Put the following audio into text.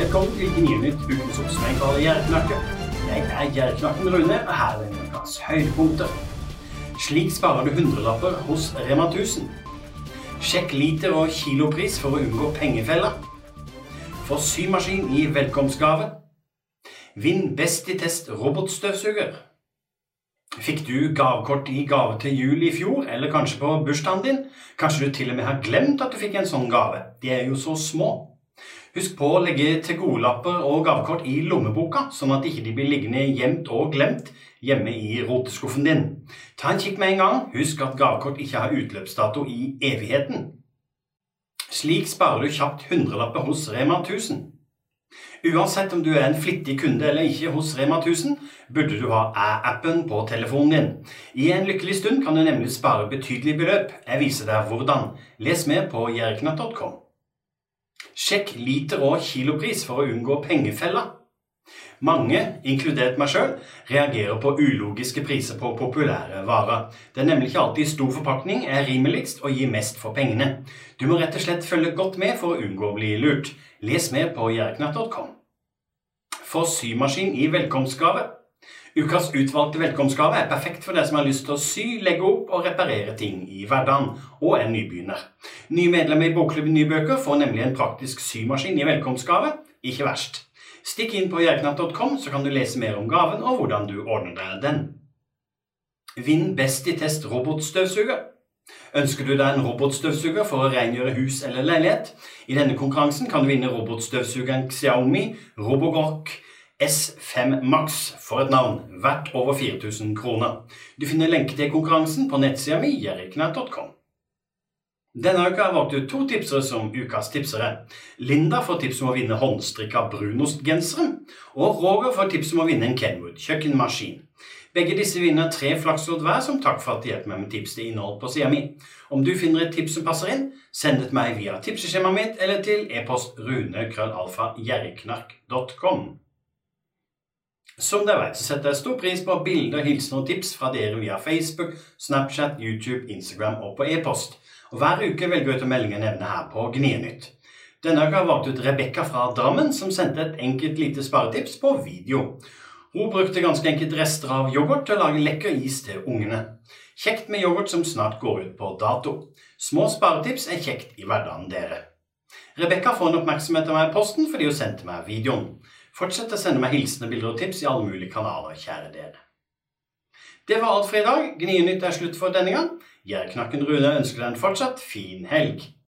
Velkommen til Gnienytt, ukens oppsummering av Gjerdknakke. Jeg er Gjerdknakken Rune, og her er ukas høydepunkter. Slik sparer du hundrelapper hos Rema 1000. Sjekk liter- og kilopris for å unngå pengefella. Få symaskin i velkomstgave. Vinn Best i test robotstøvsuger. Fikk du gavekort i gave til jul i fjor, eller kanskje på bursdagen din? Kanskje du til og med har glemt at du fikk en sånn gave? De er jo så små. Husk på å legge til gode-lapper og gavekort i lommeboka, sånn at de ikke blir liggende gjemt og glemt hjemme i roteskuffen din. Ta en kikk med en gang. Husk at gavekort ikke har utløpsdato i evigheten. Slik sparer du kjapt hundrelapper hos Rema 1000. Uansett om du er en flittig kunde eller ikke hos Rema 1000, burde du ha æ-appen på telefonen din. I en lykkelig stund kan du nemlig spare betydelige beløp. Jeg viser deg hvordan. Les mer på jerknatt.com. Sjekk liter- og kilopris for å unngå pengefella. Mange, inkludert meg sjøl, reagerer på ulogiske priser på populære varer. Det er nemlig ikke alltid stor forpakning er rimeligst og gir mest for pengene. Du må rett og slett følge godt med for å unngå å bli lurt. Les mer på jerknatt.com. Få symaskin i velkomstgave. Ukas utvalgte velkomstgave er perfekt for deg som har lyst til å sy, legge opp og reparere ting i hverdagen, og er nybegynner. Nye medlemmer i Bokklubben Nybøker får nemlig en praktisk symaskin i velkomstgave. Ikke verst. Stikk inn på jerknatt.com, så kan du lese mer om gaven og hvordan du ordner deg den. Vinn Best i test robotstøvsuger. Ønsker du deg en robotstøvsuger for å rengjøre hus eller leilighet? I denne konkurransen kan du vinne robotstøvsugeren Xiaomi Robogork S5 Max for et navn, verdt over 4000 kroner. Du finner lenke til konkurransen på nettsida mi jerknatt.com. Denne uka har jeg valgt ut to tipsere som ukas tipsere. Linda får tips om å vinne håndstrikka brunostgensere, og Roger får tips om å vinne en Kenwood kjøkkenmaskin. Begge disse vinner tre flakslodd hver som takk for at de hjelper meg med tips til innhold på sida mi. Om du finner et tips som passer inn, send det til meg via tipseskjemaet mitt eller til e-post runekrøllalfa.jerknark.com. Som dere vet, så setter jeg stor pris på bilder, hilsener og tips fra dere via Facebook, Snapchat, YouTube, Instagram og på e-post. Og Hver uke velger jeg ut en melding jeg nevner her på Gnienytt. Denne uka har jeg valgt ut Rebekka fra Drammen, som sendte et enkelt lite sparetips på video. Hun brukte ganske enkelt rester av yoghurt til å lage lekker is til ungene. Kjekt med yoghurt som snart går ut på dato. Små sparetips er kjekt i hverdagen, dere. Rebekka får en oppmerksomhet av meg i posten fordi hun sendte meg videoen. Fortsett å sende meg hilsener, bilder og tips i alle mulige kanaler, kjære dere. Det var alt for i dag. Gnienytt er slutt for denne gang. Gjerdknakken Rune ønsker deg en fortsatt fin helg.